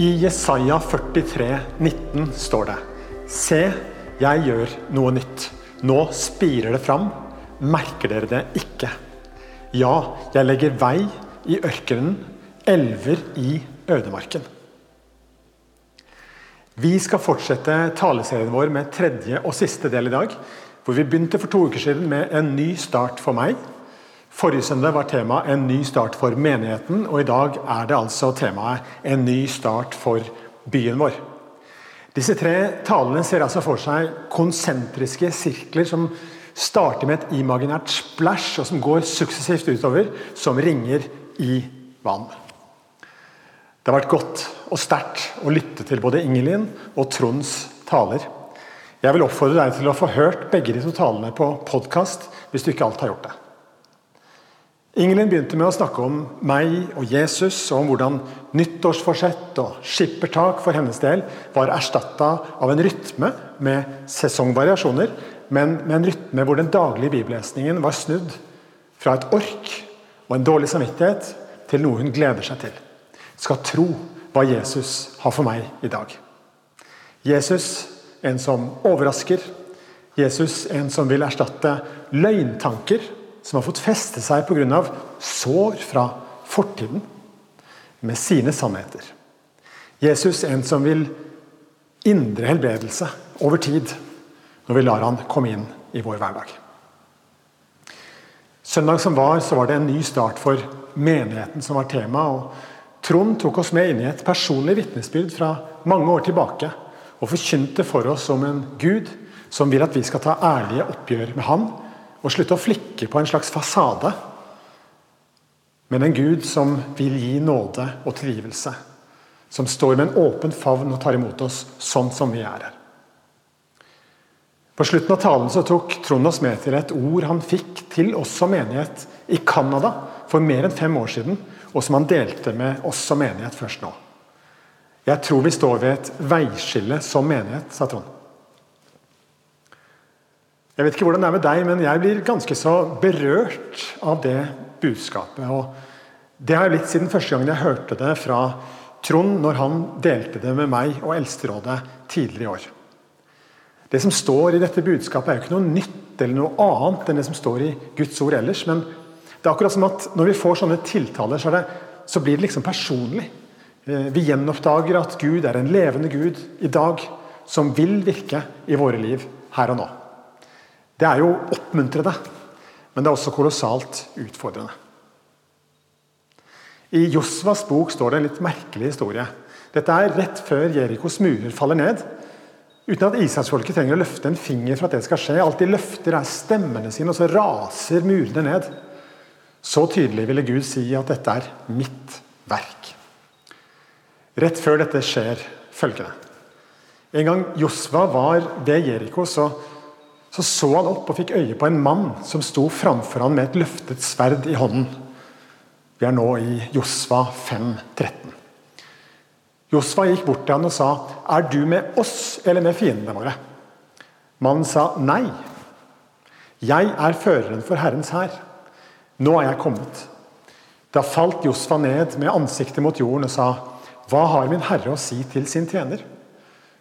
I Jesaja 43, 19 står det Se, jeg gjør noe nytt. Nå spirer det fram. Merker dere det ikke? Ja, jeg legger vei i ørkenen, elver i ødemarken. Vi skal fortsette taleserien vår med tredje og siste del i dag. Hvor vi begynte for to uker siden med en ny start for meg. Forrige søndag var temaet 'En ny start for menigheten', og i dag er det altså temaet 'En ny start for byen vår'. Disse tre talene ser altså for seg konsentriske sirkler som starter med et imaginært splash, og som går suksessivt utover som ringer i vann. Det har vært godt og sterkt å lytte til både Ingelin og Tronds taler. Jeg vil oppfordre deg til å få hørt begge de to talene på podkast hvis du ikke alt har gjort det. Ingelin begynte med å snakke om meg og Jesus, og om hvordan nyttårsforsett og skippertak for hennes del var erstatta av en rytme med sesongvariasjoner, men med en rytme hvor den daglige bibellesningen var snudd fra et ork og en dårlig samvittighet til noe hun gleder seg til. Skal tro hva Jesus har for meg i dag. Jesus, en som overrasker. Jesus, en som vil erstatte løgntanker som har fått feste seg pga. sår fra fortiden, med sine sannheter. Jesus er en som vil indre helbredelse over tid, når vi lar han komme inn i vår hverdag. Søndag som var, så var det en ny start for menigheten som var tema. og Trond tok oss med inn i et personlig vitnesbyrd fra mange år tilbake. Og forkynte for oss om en Gud som vil at vi skal ta ærlige oppgjør med Han og slutte å flikke på en slags fasade. Men en Gud som vil gi nåde og tilgivelse. Som står med en åpen favn og tar imot oss sånn som vi er her. På slutten av talen så tok Trond oss med til et ord han fikk til oss som menighet i Canada for mer enn fem år siden, og som han delte med oss som menighet først nå. Jeg tror vi står ved et veiskille som menighet, sa Trond. Jeg vet ikke hvordan det er med deg, men jeg blir ganske så berørt av det budskapet. og Det har jeg blitt siden første gang jeg hørte det fra Trond når han delte det med meg og Eldsterådet tidligere i år. Det som står i dette budskapet, er jo ikke noe nytt eller noe annet enn det som står i Guds ord ellers. Men det er akkurat som at når vi får sånne tiltaler, så, det, så blir det liksom personlig. Eh, vi gjenoppdager at Gud er en levende Gud i dag, som vil virke i våre liv her og nå. Det er jo oppmuntrende, men det er også kolossalt utfordrende. I Josvas bok står det en litt merkelig historie. Dette er rett før Jerikos murer faller ned. Uten at Israelsfolket trenger å løfte en finger for at det skal skje. Alt de løfter, er stemmene sine, og så raser murene ned. Så tydelig ville Gud si at dette er mitt verk. Rett før dette skjer følgende. En gang Josva var ved Jeriko, så så så han opp og fikk øye på en mann som sto framfor han med et løftet sverd i hånden. Vi er nå i Josva 5, 13. Josva gikk bort til han og sa, 'Er du med oss eller med fiendene våre?' Mannen sa, 'Nei, jeg er føreren for Herrens hær. Nå er jeg kommet.' Da falt Josfa ned med ansiktet mot jorden og sa, 'Hva har min herre å si til sin tjener?'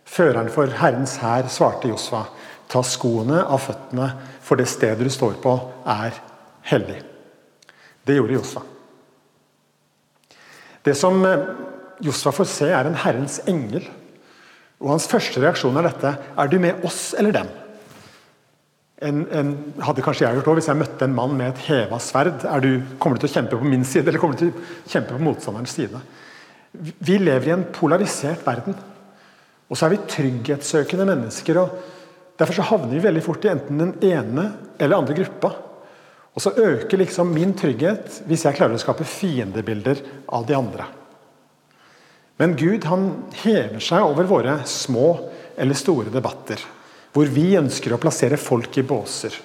Føreren for Herrens hær svarte Josfa, Ta skoene av føttene, for det stedet du står på, er hellig. Det gjorde Josfa. Det som eh, Josfa får se, er en Herrens engel. Og Hans første reaksjon er dette Er du med oss eller dem? En, en, hadde kanskje jeg gjort òg Hvis jeg møtte en mann med et heva sverd, du, kommer du til å kjempe på min side eller kommer du til å kjempe på motstanderens side? Vi lever i en polarisert verden. Og så er vi trygghetssøkende mennesker. og Derfor så havner vi veldig fort i enten den ene eller andre gruppa. Og så øker liksom min trygghet hvis jeg klarer å skape fiendebilder av de andre. Men Gud han hever seg over våre små eller store debatter, hvor vi ønsker å plassere folk i båser.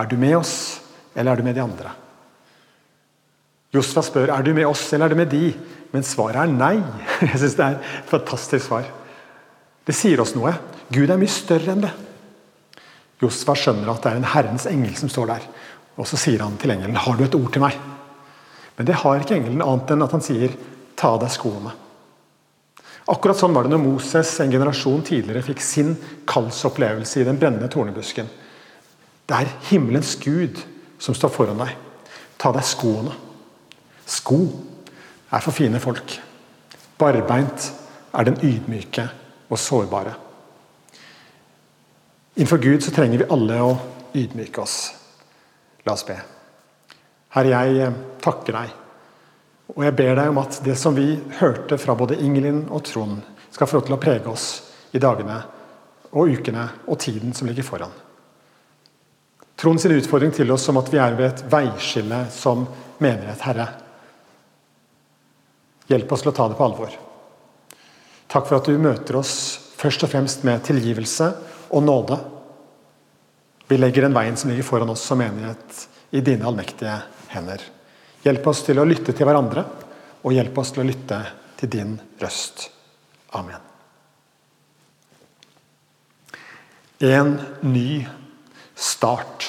Er du med oss, eller er du med de andre? Josfa spør er du med oss eller er du med de, men svaret er nei. Jeg synes Det er et fantastisk svar. Det sier oss noe. Gud er mye større enn det. Josfa skjønner at det er en Herrens engel som står der. Og Så sier han til engelen, 'Har du et ord til meg?' Men det har ikke engelen annet enn at han sier, 'Ta av deg skoene'. Akkurat sånn var det når Moses en generasjon tidligere fikk sin kallsopplevelse i den brennende tornebusken. Det er himmelens Gud som står foran deg. Ta deg skoene. Sko er for fine folk. Barbeint er den ydmyke og sårbare. Innenfor Gud så trenger vi alle å ydmyke oss. La oss be. Herre, jeg eh, takker deg og jeg ber deg om at det som vi hørte fra både Ingelin og Trond, skal få lov til å prege oss i dagene og ukene og tiden som ligger foran. Trond sin utfordring til oss om at vi er ved et veiskille som menighet, Herre. Hjelp oss til å ta det på alvor. Takk for at du møter oss først og fremst med tilgivelse og nåde. Vi legger den veien som ligger foran oss som menighet, i dine allmektige hender. Hjelp oss til å lytte til hverandre, og hjelp oss til å lytte til din røst. Amen. En ny start.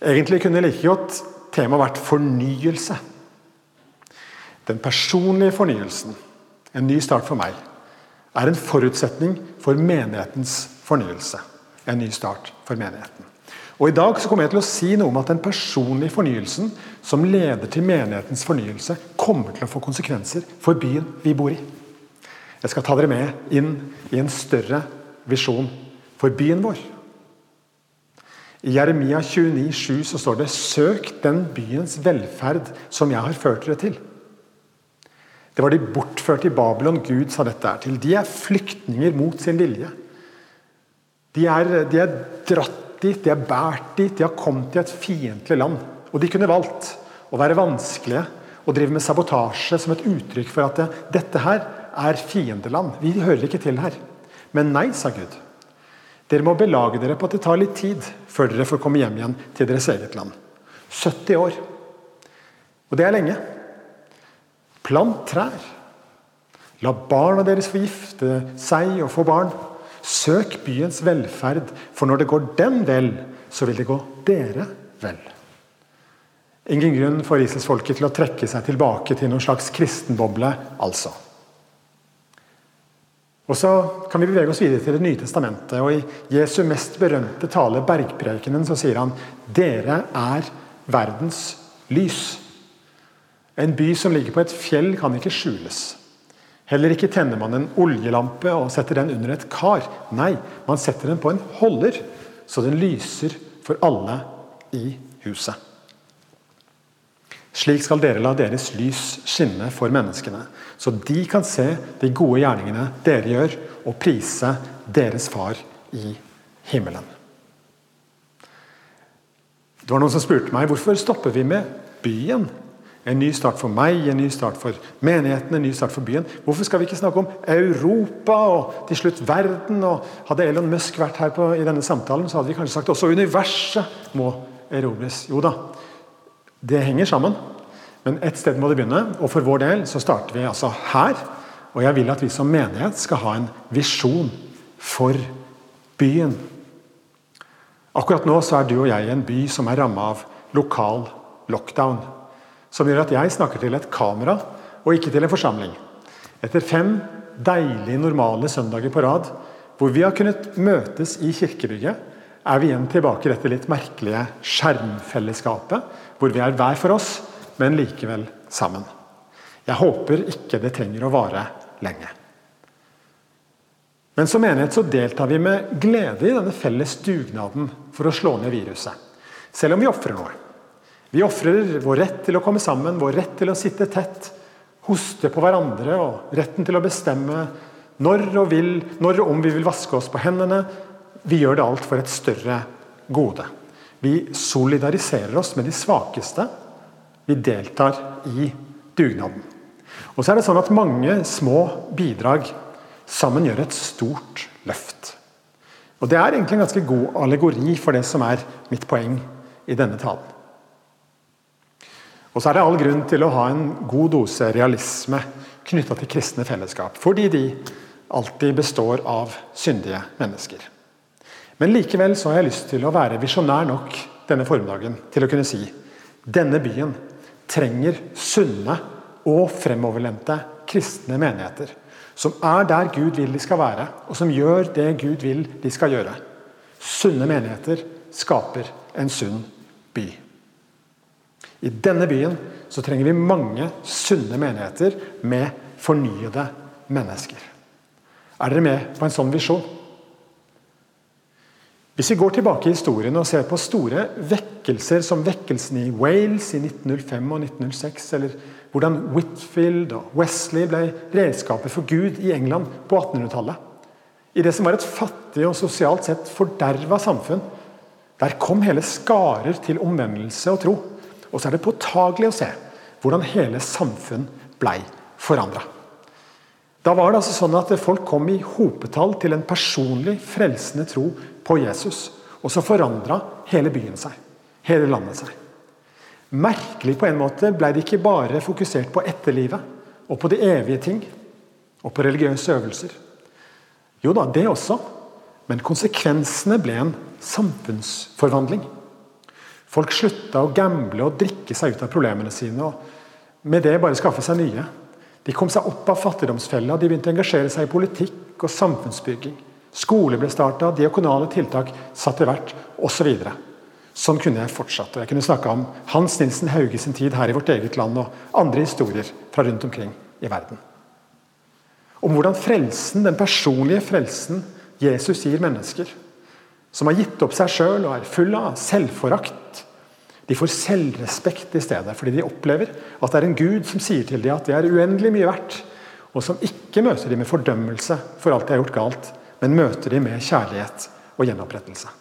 Egentlig kunne like godt temaet vært fornyelse. Den personlige fornyelsen, en ny start for meg, er en forutsetning for menighetens fornyelse. En ny start for menigheten. Og I dag så kommer jeg til å si noe om at den personlige fornyelsen som leder til menighetens fornyelse, kommer til å få konsekvenser for byen vi bor i. Jeg skal ta dere med inn i en større visjon for byen vår. I Jeremia 29, 7 så står det 'Søk den byens velferd som jeg har ført dere til'. Det var de bortførte i Babylon Gud sa dette er til. De er flyktninger mot sin vilje. De er, de er dratt dit, de er båret dit, de har kommet til et fiendtlig land. Og de kunne valgt å være vanskelige og drive med sabotasje som et uttrykk for at det, dette her er fiendeland. Vi hører ikke til her. Men nei, sa Gud. Dere må belage dere på at det tar litt tid før dere får komme hjem igjen til deres eget land. 70 år. Og det er lenge. Plant trær. La barna deres få gifte seg og få barn. Søk byens velferd, for når det går den vel, så vil det gå dere vel. Ingen grunn for Israelsfolket til å trekke seg tilbake til noen slags kristenboble, altså. Og Så kan vi bevege oss videre til Det nye testamentet. og I Jesu mest berømte tale, Bergprekenen, så sier han dere er verdens lys. En by som ligger på et fjell, kan ikke skjules. Heller ikke tenner man en oljelampe og setter den under et kar. Nei, man setter den på en holder, så den lyser for alle i huset. Slik skal dere la deres lys skinne for menneskene, så de kan se de gode gjerningene dere gjør, og prise deres far i himmelen. Det var Noen som spurte meg hvorfor stopper vi med byen en ny start for meg, en ny start for menigheten, en ny start for byen. Hvorfor skal vi ikke snakke om Europa og til slutt verden? og Hadde Elon Musk vært her på, i denne samtalen, så hadde vi kanskje sagt også universet må erobres. Jo da, det henger sammen. Men ett sted må det begynne, og for vår del så starter vi altså her. Og jeg vil at vi som menighet skal ha en visjon for byen. Akkurat nå så er du og jeg i en by som er ramma av lokal lockdown som gjør at jeg snakker til et kamera og ikke til en forsamling. Etter fem deilige, normale søndager på rad hvor vi har kunnet møtes i kirkebygget, er vi igjen tilbake i dette litt merkelige skjermfellesskapet, hvor vi er hver for oss, men likevel sammen. Jeg håper ikke det trenger å vare lenge. Men som menighet så deltar vi med glede i denne felles dugnaden for å slå ned viruset. Selv om vi ofrer noe. Vi ofrer vår rett til å komme sammen, vår rett til å sitte tett, hoste på hverandre og retten til å bestemme når og, vil, når og om vi vil vaske oss på hendene. Vi gjør det alt for et større gode. Vi solidariserer oss med de svakeste. Vi deltar i dugnaden. Og så er det sånn at mange små bidrag sammen gjør et stort løft. Og Det er egentlig en ganske god allegori for det som er mitt poeng i denne talen. Og så er det all grunn til å ha en god dose realisme knytta til kristne fellesskap, fordi de alltid består av syndige mennesker. Men likevel så har jeg lyst til å være visjonær nok denne formiddagen til å kunne si denne byen trenger sunne og fremoverlente kristne menigheter som er der Gud vil de skal være, og som gjør det Gud vil de skal gjøre. Sunne menigheter skaper en sunn by. I denne byen så trenger vi mange sunne menigheter med fornyede mennesker. Er dere med på en sånn visjon? Hvis vi går tilbake i historien og ser på store vekkelser som vekkelsen i Wales i 1905 og 1906, eller hvordan Whitfield og Wesley ble redskaper for Gud i England på 1800-tallet. I det som var et fattig og sosialt sett forderva samfunn. Der kom hele skarer til omvendelse og tro. Og så er det påtagelig å se hvordan hele samfunn blei forandra. Da var det altså sånn at folk kom i hopetall til en personlig, frelsende tro på Jesus. Og så forandra hele byen seg. Hele landet seg. Merkelig på en måte ble det ikke bare fokusert på etterlivet og på de evige ting og på religiøse øvelser. Jo da, det også. Men konsekvensene ble en samfunnsforvandling. Folk slutta å gamble og drikke seg ut av problemene sine, og med det bare skaffe seg nye. De kom seg opp av fattigdomsfella, de begynte å engasjere seg i politikk og samfunnsbygging. Skole ble starta, diakonale tiltak satt i verk osv. Så sånn kunne jeg fortsatt. og Jeg kunne snakka om Hans Nilsen Hauge sin tid her i vårt eget land og andre historier fra rundt omkring i verden. Om hvordan frelsen, den personlige frelsen Jesus gir mennesker, som har gitt opp seg sjøl og er full av selvforakt, de får selvrespekt i stedet, fordi de opplever at det er en Gud som sier til dem at de er uendelig mye verdt, og som ikke møter dem med fordømmelse for alt de har gjort galt, men møter dem med kjærlighet og gjenopprettelse.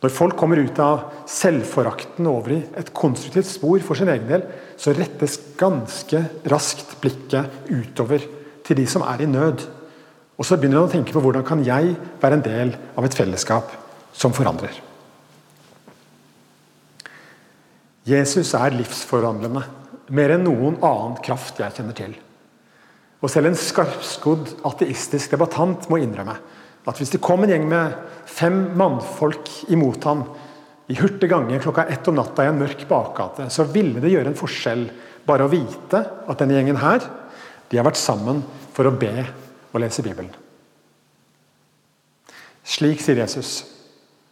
Når folk kommer ut av selvforakten over i et konstruktivt spor for sin egen del, så rettes ganske raskt blikket utover til de som er i nød. Og så begynner han å tenke på hvordan kan jeg være en del av et fellesskap som forandrer. Jesus er livsforvandlende. Mer enn noen annen kraft jeg kjenner til. Og selv en skarpskodd ateistisk debattant må innrømme at hvis det kom en gjeng med fem mannfolk imot ham i hurtig gange klokka ett om natta i en mørk bakgate, så ville det gjøre en forskjell bare å vite at denne gjengen her de har vært sammen for å be og lese Bibelen. Slik, sier Jesus,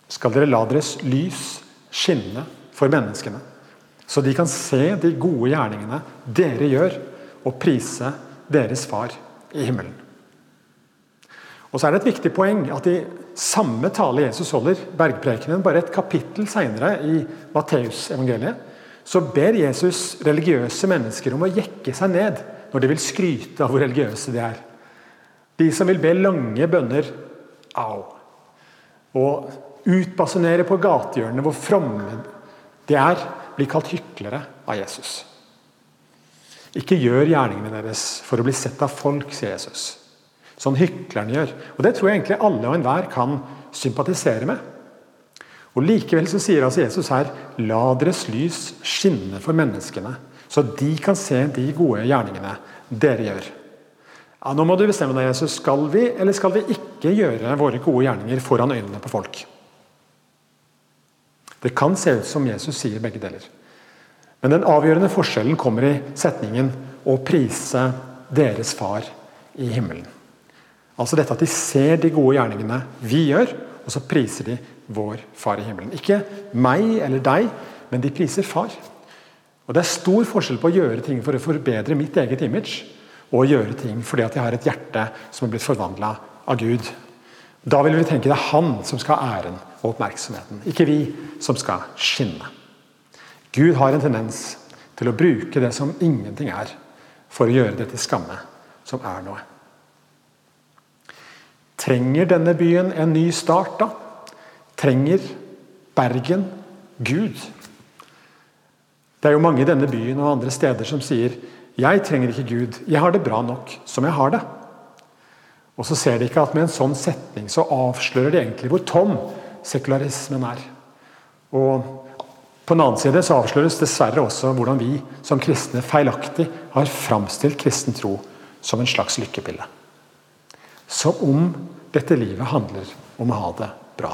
skal dere la deres lys skinne for menneskene så de kan se de gode gjerningene dere gjør, og prise deres far i himmelen. Og så er det et viktig poeng at i samme tale Jesus holder, bergprekenen, bare et kapittel senere i Matteusevangeliet, så ber Jesus religiøse mennesker om å jekke seg ned når de vil skryte av hvor religiøse de er. De som vil be lange bønner au, og utbasunere på gatehjørnene hvor fromme de er, blir kalt hyklere av Jesus. Ikke gjør gjerningene deres for å bli sett av folk, sier Jesus. Sånn hyklerne gjør. Og Det tror jeg egentlig alle og enhver kan sympatisere med. Og Likevel så sier altså Jesus her la deres lys skinne for menneskene, så de kan se de gode gjerningene dere gjør. Ja, Nå må du bestemme deg, Jesus. Skal vi eller skal vi ikke gjøre våre gode gjerninger foran øynene på folk? Det kan se ut som Jesus sier begge deler. Men den avgjørende forskjellen kommer i setningen 'å prise deres far i himmelen'. Altså dette at de ser de gode gjerningene vi gjør, og så priser de vår far i himmelen. Ikke meg eller deg, men de priser far. Og Det er stor forskjell på å gjøre ting for å forbedre mitt eget image, og gjøre ting fordi at jeg har et hjerte som er blitt forvandla av Gud. Da vil vi tenke det er han som skal ha æren og oppmerksomheten, ikke vi som skal skinne. Gud har en tendens til å bruke det som ingenting er, for å gjøre det til skamme som er noe. Trenger denne byen en ny start, da? Trenger Bergen Gud? Det er jo mange i denne byen og andre steder som sier jeg trenger ikke Gud, jeg har det bra nok som jeg har det. Og så ser de ikke at med en sånn setning så avslører de egentlig hvor tom sekularismen er. Og på den annen side så avsløres dessverre også hvordan vi som kristne feilaktig har framstilt kristen tro som en slags lykkepille. Som om dette livet handler om å ha det bra.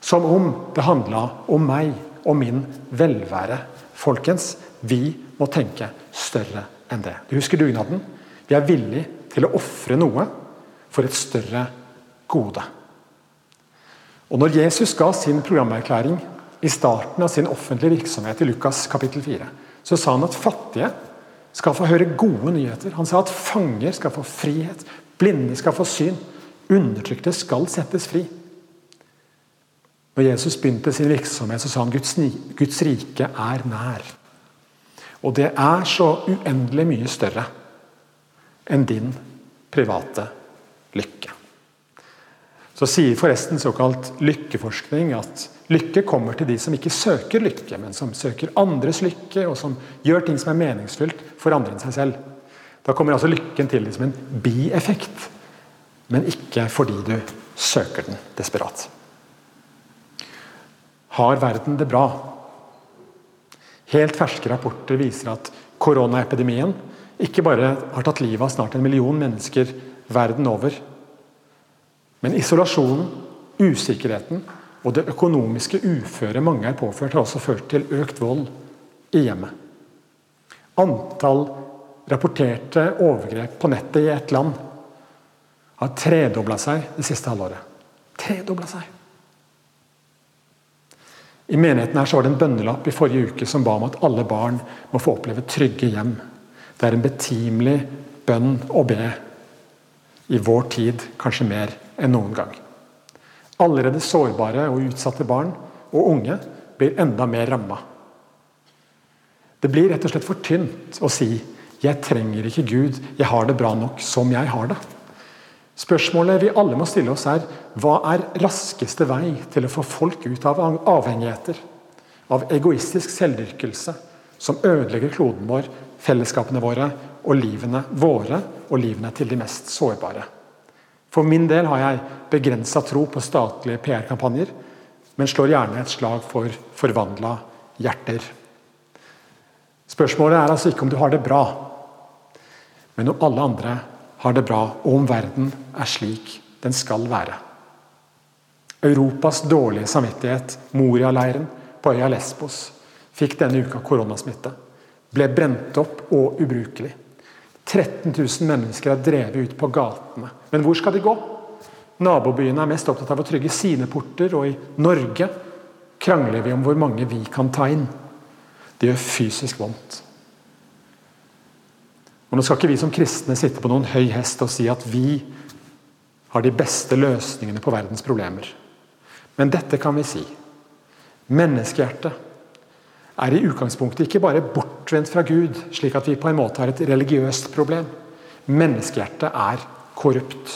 Som om det handla om meg og min velvære. Folkens, vi må tenke større enn det. Du husker dugnaden? Vi er villige til å ofre noe for et større gode. Og Når Jesus ga sin programerklæring i starten av sin offentlige virksomhet i Lukas kapittel 4, så sa han at fattige skal få høre gode nyheter. Han sa at fanger skal få frihet, blinde skal få syn, undertrykte skal settes fri. Når Jesus begynte sin virksomhet, så sa han Guds, Guds rike er nær. Og det er så uendelig mye større enn din private lykke. Så sier forresten såkalt lykkeforskning at lykke kommer til de som ikke søker lykke, men som søker andres lykke, og som gjør ting som er meningsfullt for andre enn seg selv. Da kommer altså lykken til som en bieffekt, men ikke fordi du søker den desperat. Har verden det bra? Helt ferske rapporter viser at koronaepidemien ikke bare har tatt livet av snart en million mennesker verden over. Men isolasjonen, usikkerheten og det økonomiske uføret mange er påført, har også ført til økt vold i hjemmet. Antall rapporterte overgrep på nettet i ett land har tredobla seg det siste halvåret. Tredobla seg! I menigheten her så var det en bønnelapp i forrige uke som ba om at alle barn må få oppleve trygge hjem. Det er en betimelig bønn å be i vår tid, kanskje mer enn noen gang. Allerede sårbare og utsatte barn og unge blir enda mer ramma. Det blir rett og slett for tynt å si 'jeg trenger ikke Gud, jeg har det bra nok som jeg har det'. Spørsmålet vi alle må stille oss er hva er raskeste vei til å få folk ut av avhengigheter? Av egoistisk selvdyrkelse som ødelegger kloden vår, fellesskapene våre og livene våre og livene til de mest sårbare. For min del har jeg begrensa tro på statlige PR-kampanjer, men slår gjerne et slag for forvandla hjerter. Spørsmålet er altså ikke om du har det bra, men om alle andre har det bra, og om verden er slik den skal være. Europas dårlige samvittighet, Moria-leiren på øya Lesbos, fikk denne uka koronasmitte. Ble brent opp og ubrukelig. 13 000 mennesker er drevet ut på gatene. Men hvor skal de gå? Nabobyene er mest opptatt av å trygge sine porter, og i Norge krangler vi om hvor mange vi kan ta inn. Det gjør fysisk vondt. Og Nå skal ikke vi som kristne sitte på noen høy hest og si at vi har de beste løsningene på verdens problemer. Men dette kan vi si. Menneskehjertet er i utgangspunktet ikke bare bortvendt fra Gud, slik at vi på en måte har et religiøst problem. Menneskehjertet er korrupt.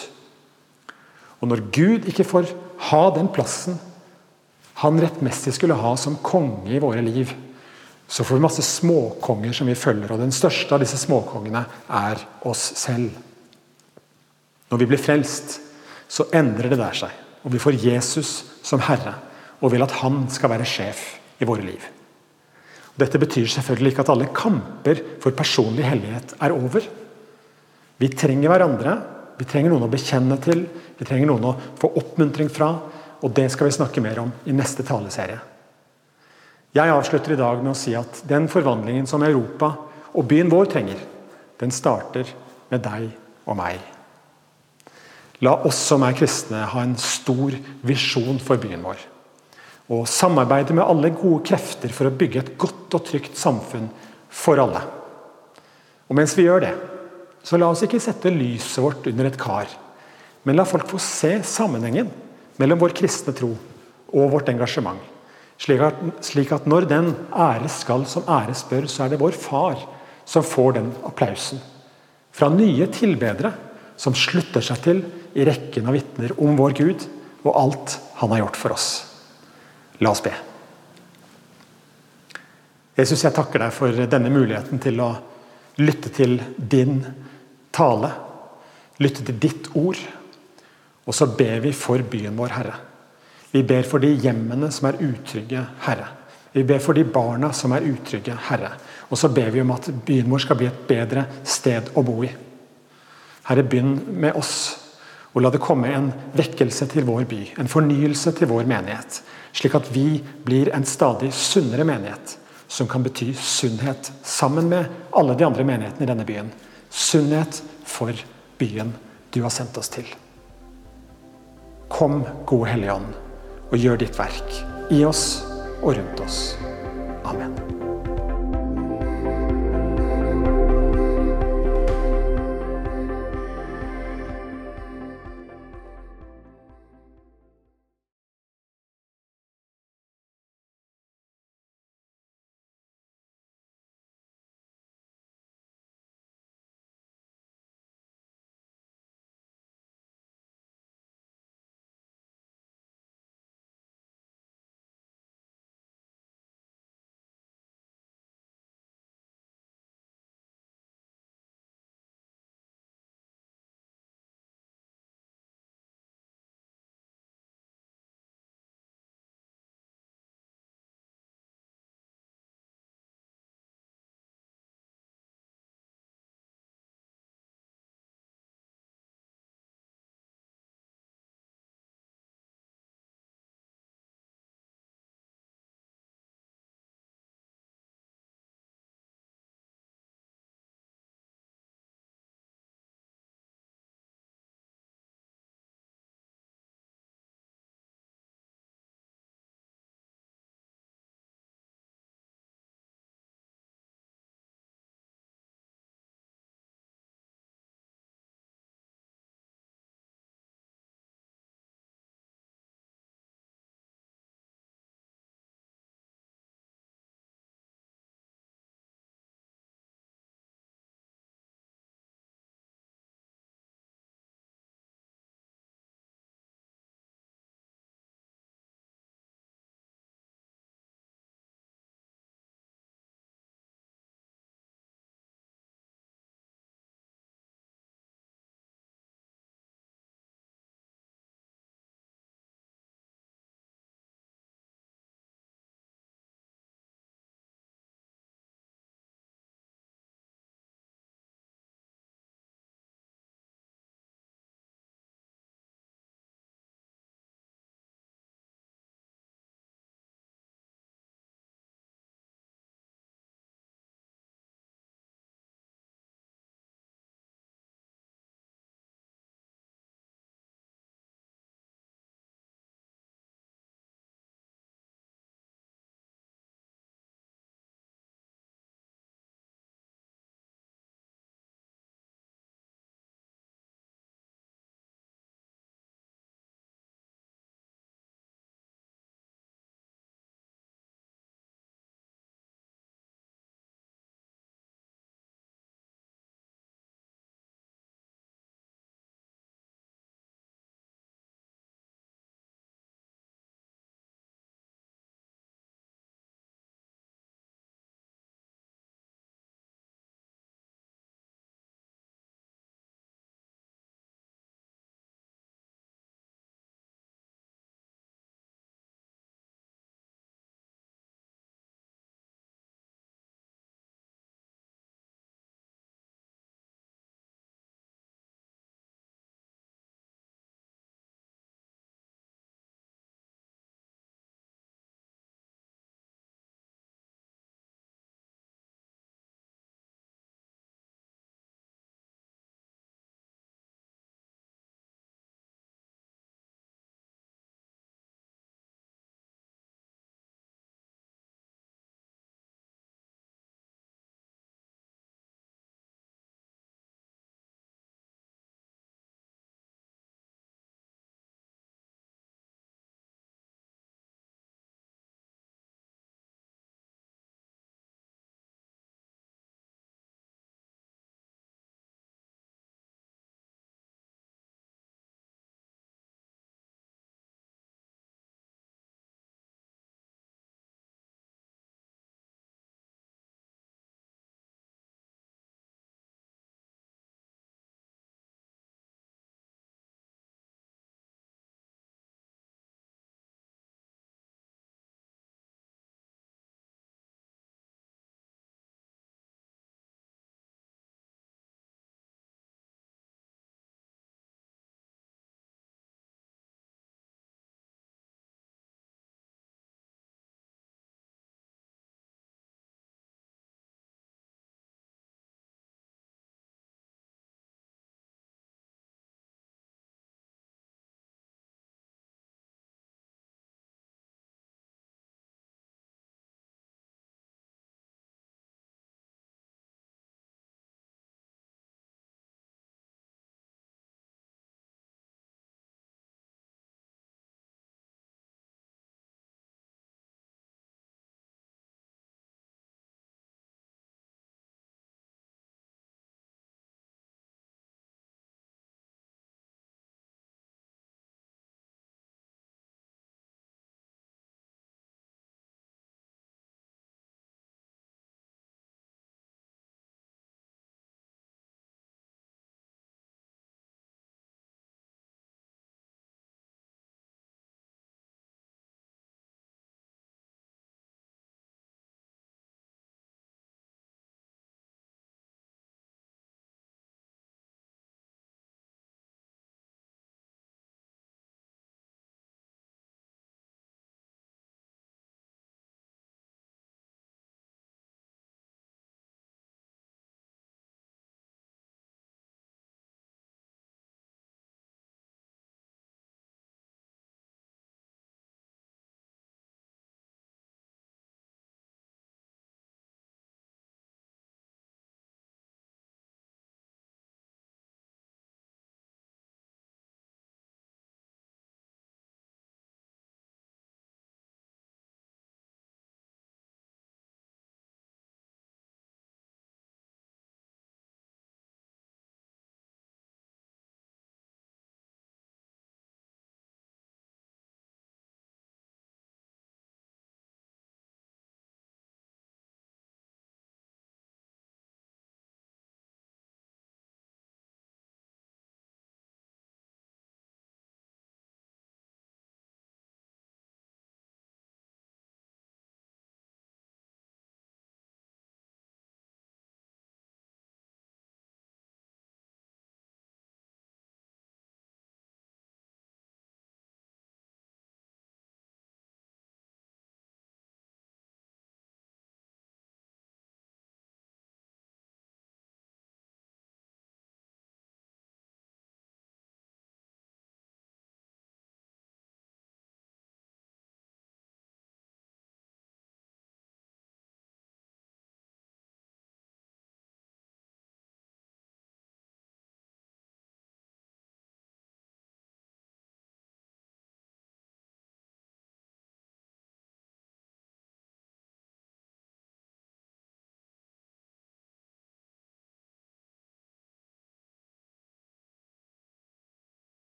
Og når Gud ikke får ha den plassen han rettmessig skulle ha som konge i våre liv, så får vi masse småkonger som vi følger, og den største av disse småkongene er oss selv. Når vi blir frelst, så endrer det der seg, og vi får Jesus som herre, og vil at han skal være sjef i våre liv. Dette betyr selvfølgelig ikke at alle kamper for personlig hellighet er over. Vi trenger hverandre, vi trenger noen å bekjenne til, vi trenger noen å få oppmuntring fra, og det skal vi snakke mer om i neste taleserie. Jeg avslutter i dag med å si at den forvandlingen som Europa og byen vår trenger, den starter med deg og meg. La oss som er kristne ha en stor visjon for byen vår. Og samarbeide med alle gode krefter for å bygge et godt og trygt samfunn for alle. Og mens vi gjør det, så la oss ikke sette lyset vårt under et kar. Men la folk få se sammenhengen mellom vår kristne tro og vårt engasjement. Slik at, slik at når den æres skal som æres bør, så er det vår far som får den applausen. Fra nye tilbedere som slutter seg til i rekken av vitner om vår Gud og alt han har gjort for oss. La oss be. Jesus, jeg takker deg for denne muligheten til å lytte til din tale. Lytte til ditt ord. Og så ber vi for byen vår, Herre. Vi ber for de hjemmene som er utrygge, Herre. Vi ber for de barna som er utrygge, Herre. Og så ber vi om at byen vår skal bli et bedre sted å bo i. Herre, begynn med oss, og la det komme en vekkelse til vår by. En fornyelse til vår menighet. Slik at vi blir en stadig sunnere menighet, som kan bety sunnhet sammen med alle de andre menighetene i denne byen. Sunnhet for byen du har sendt oss til. Kom, gode Hellige Ånd, og gjør ditt verk i oss og rundt oss. Amen.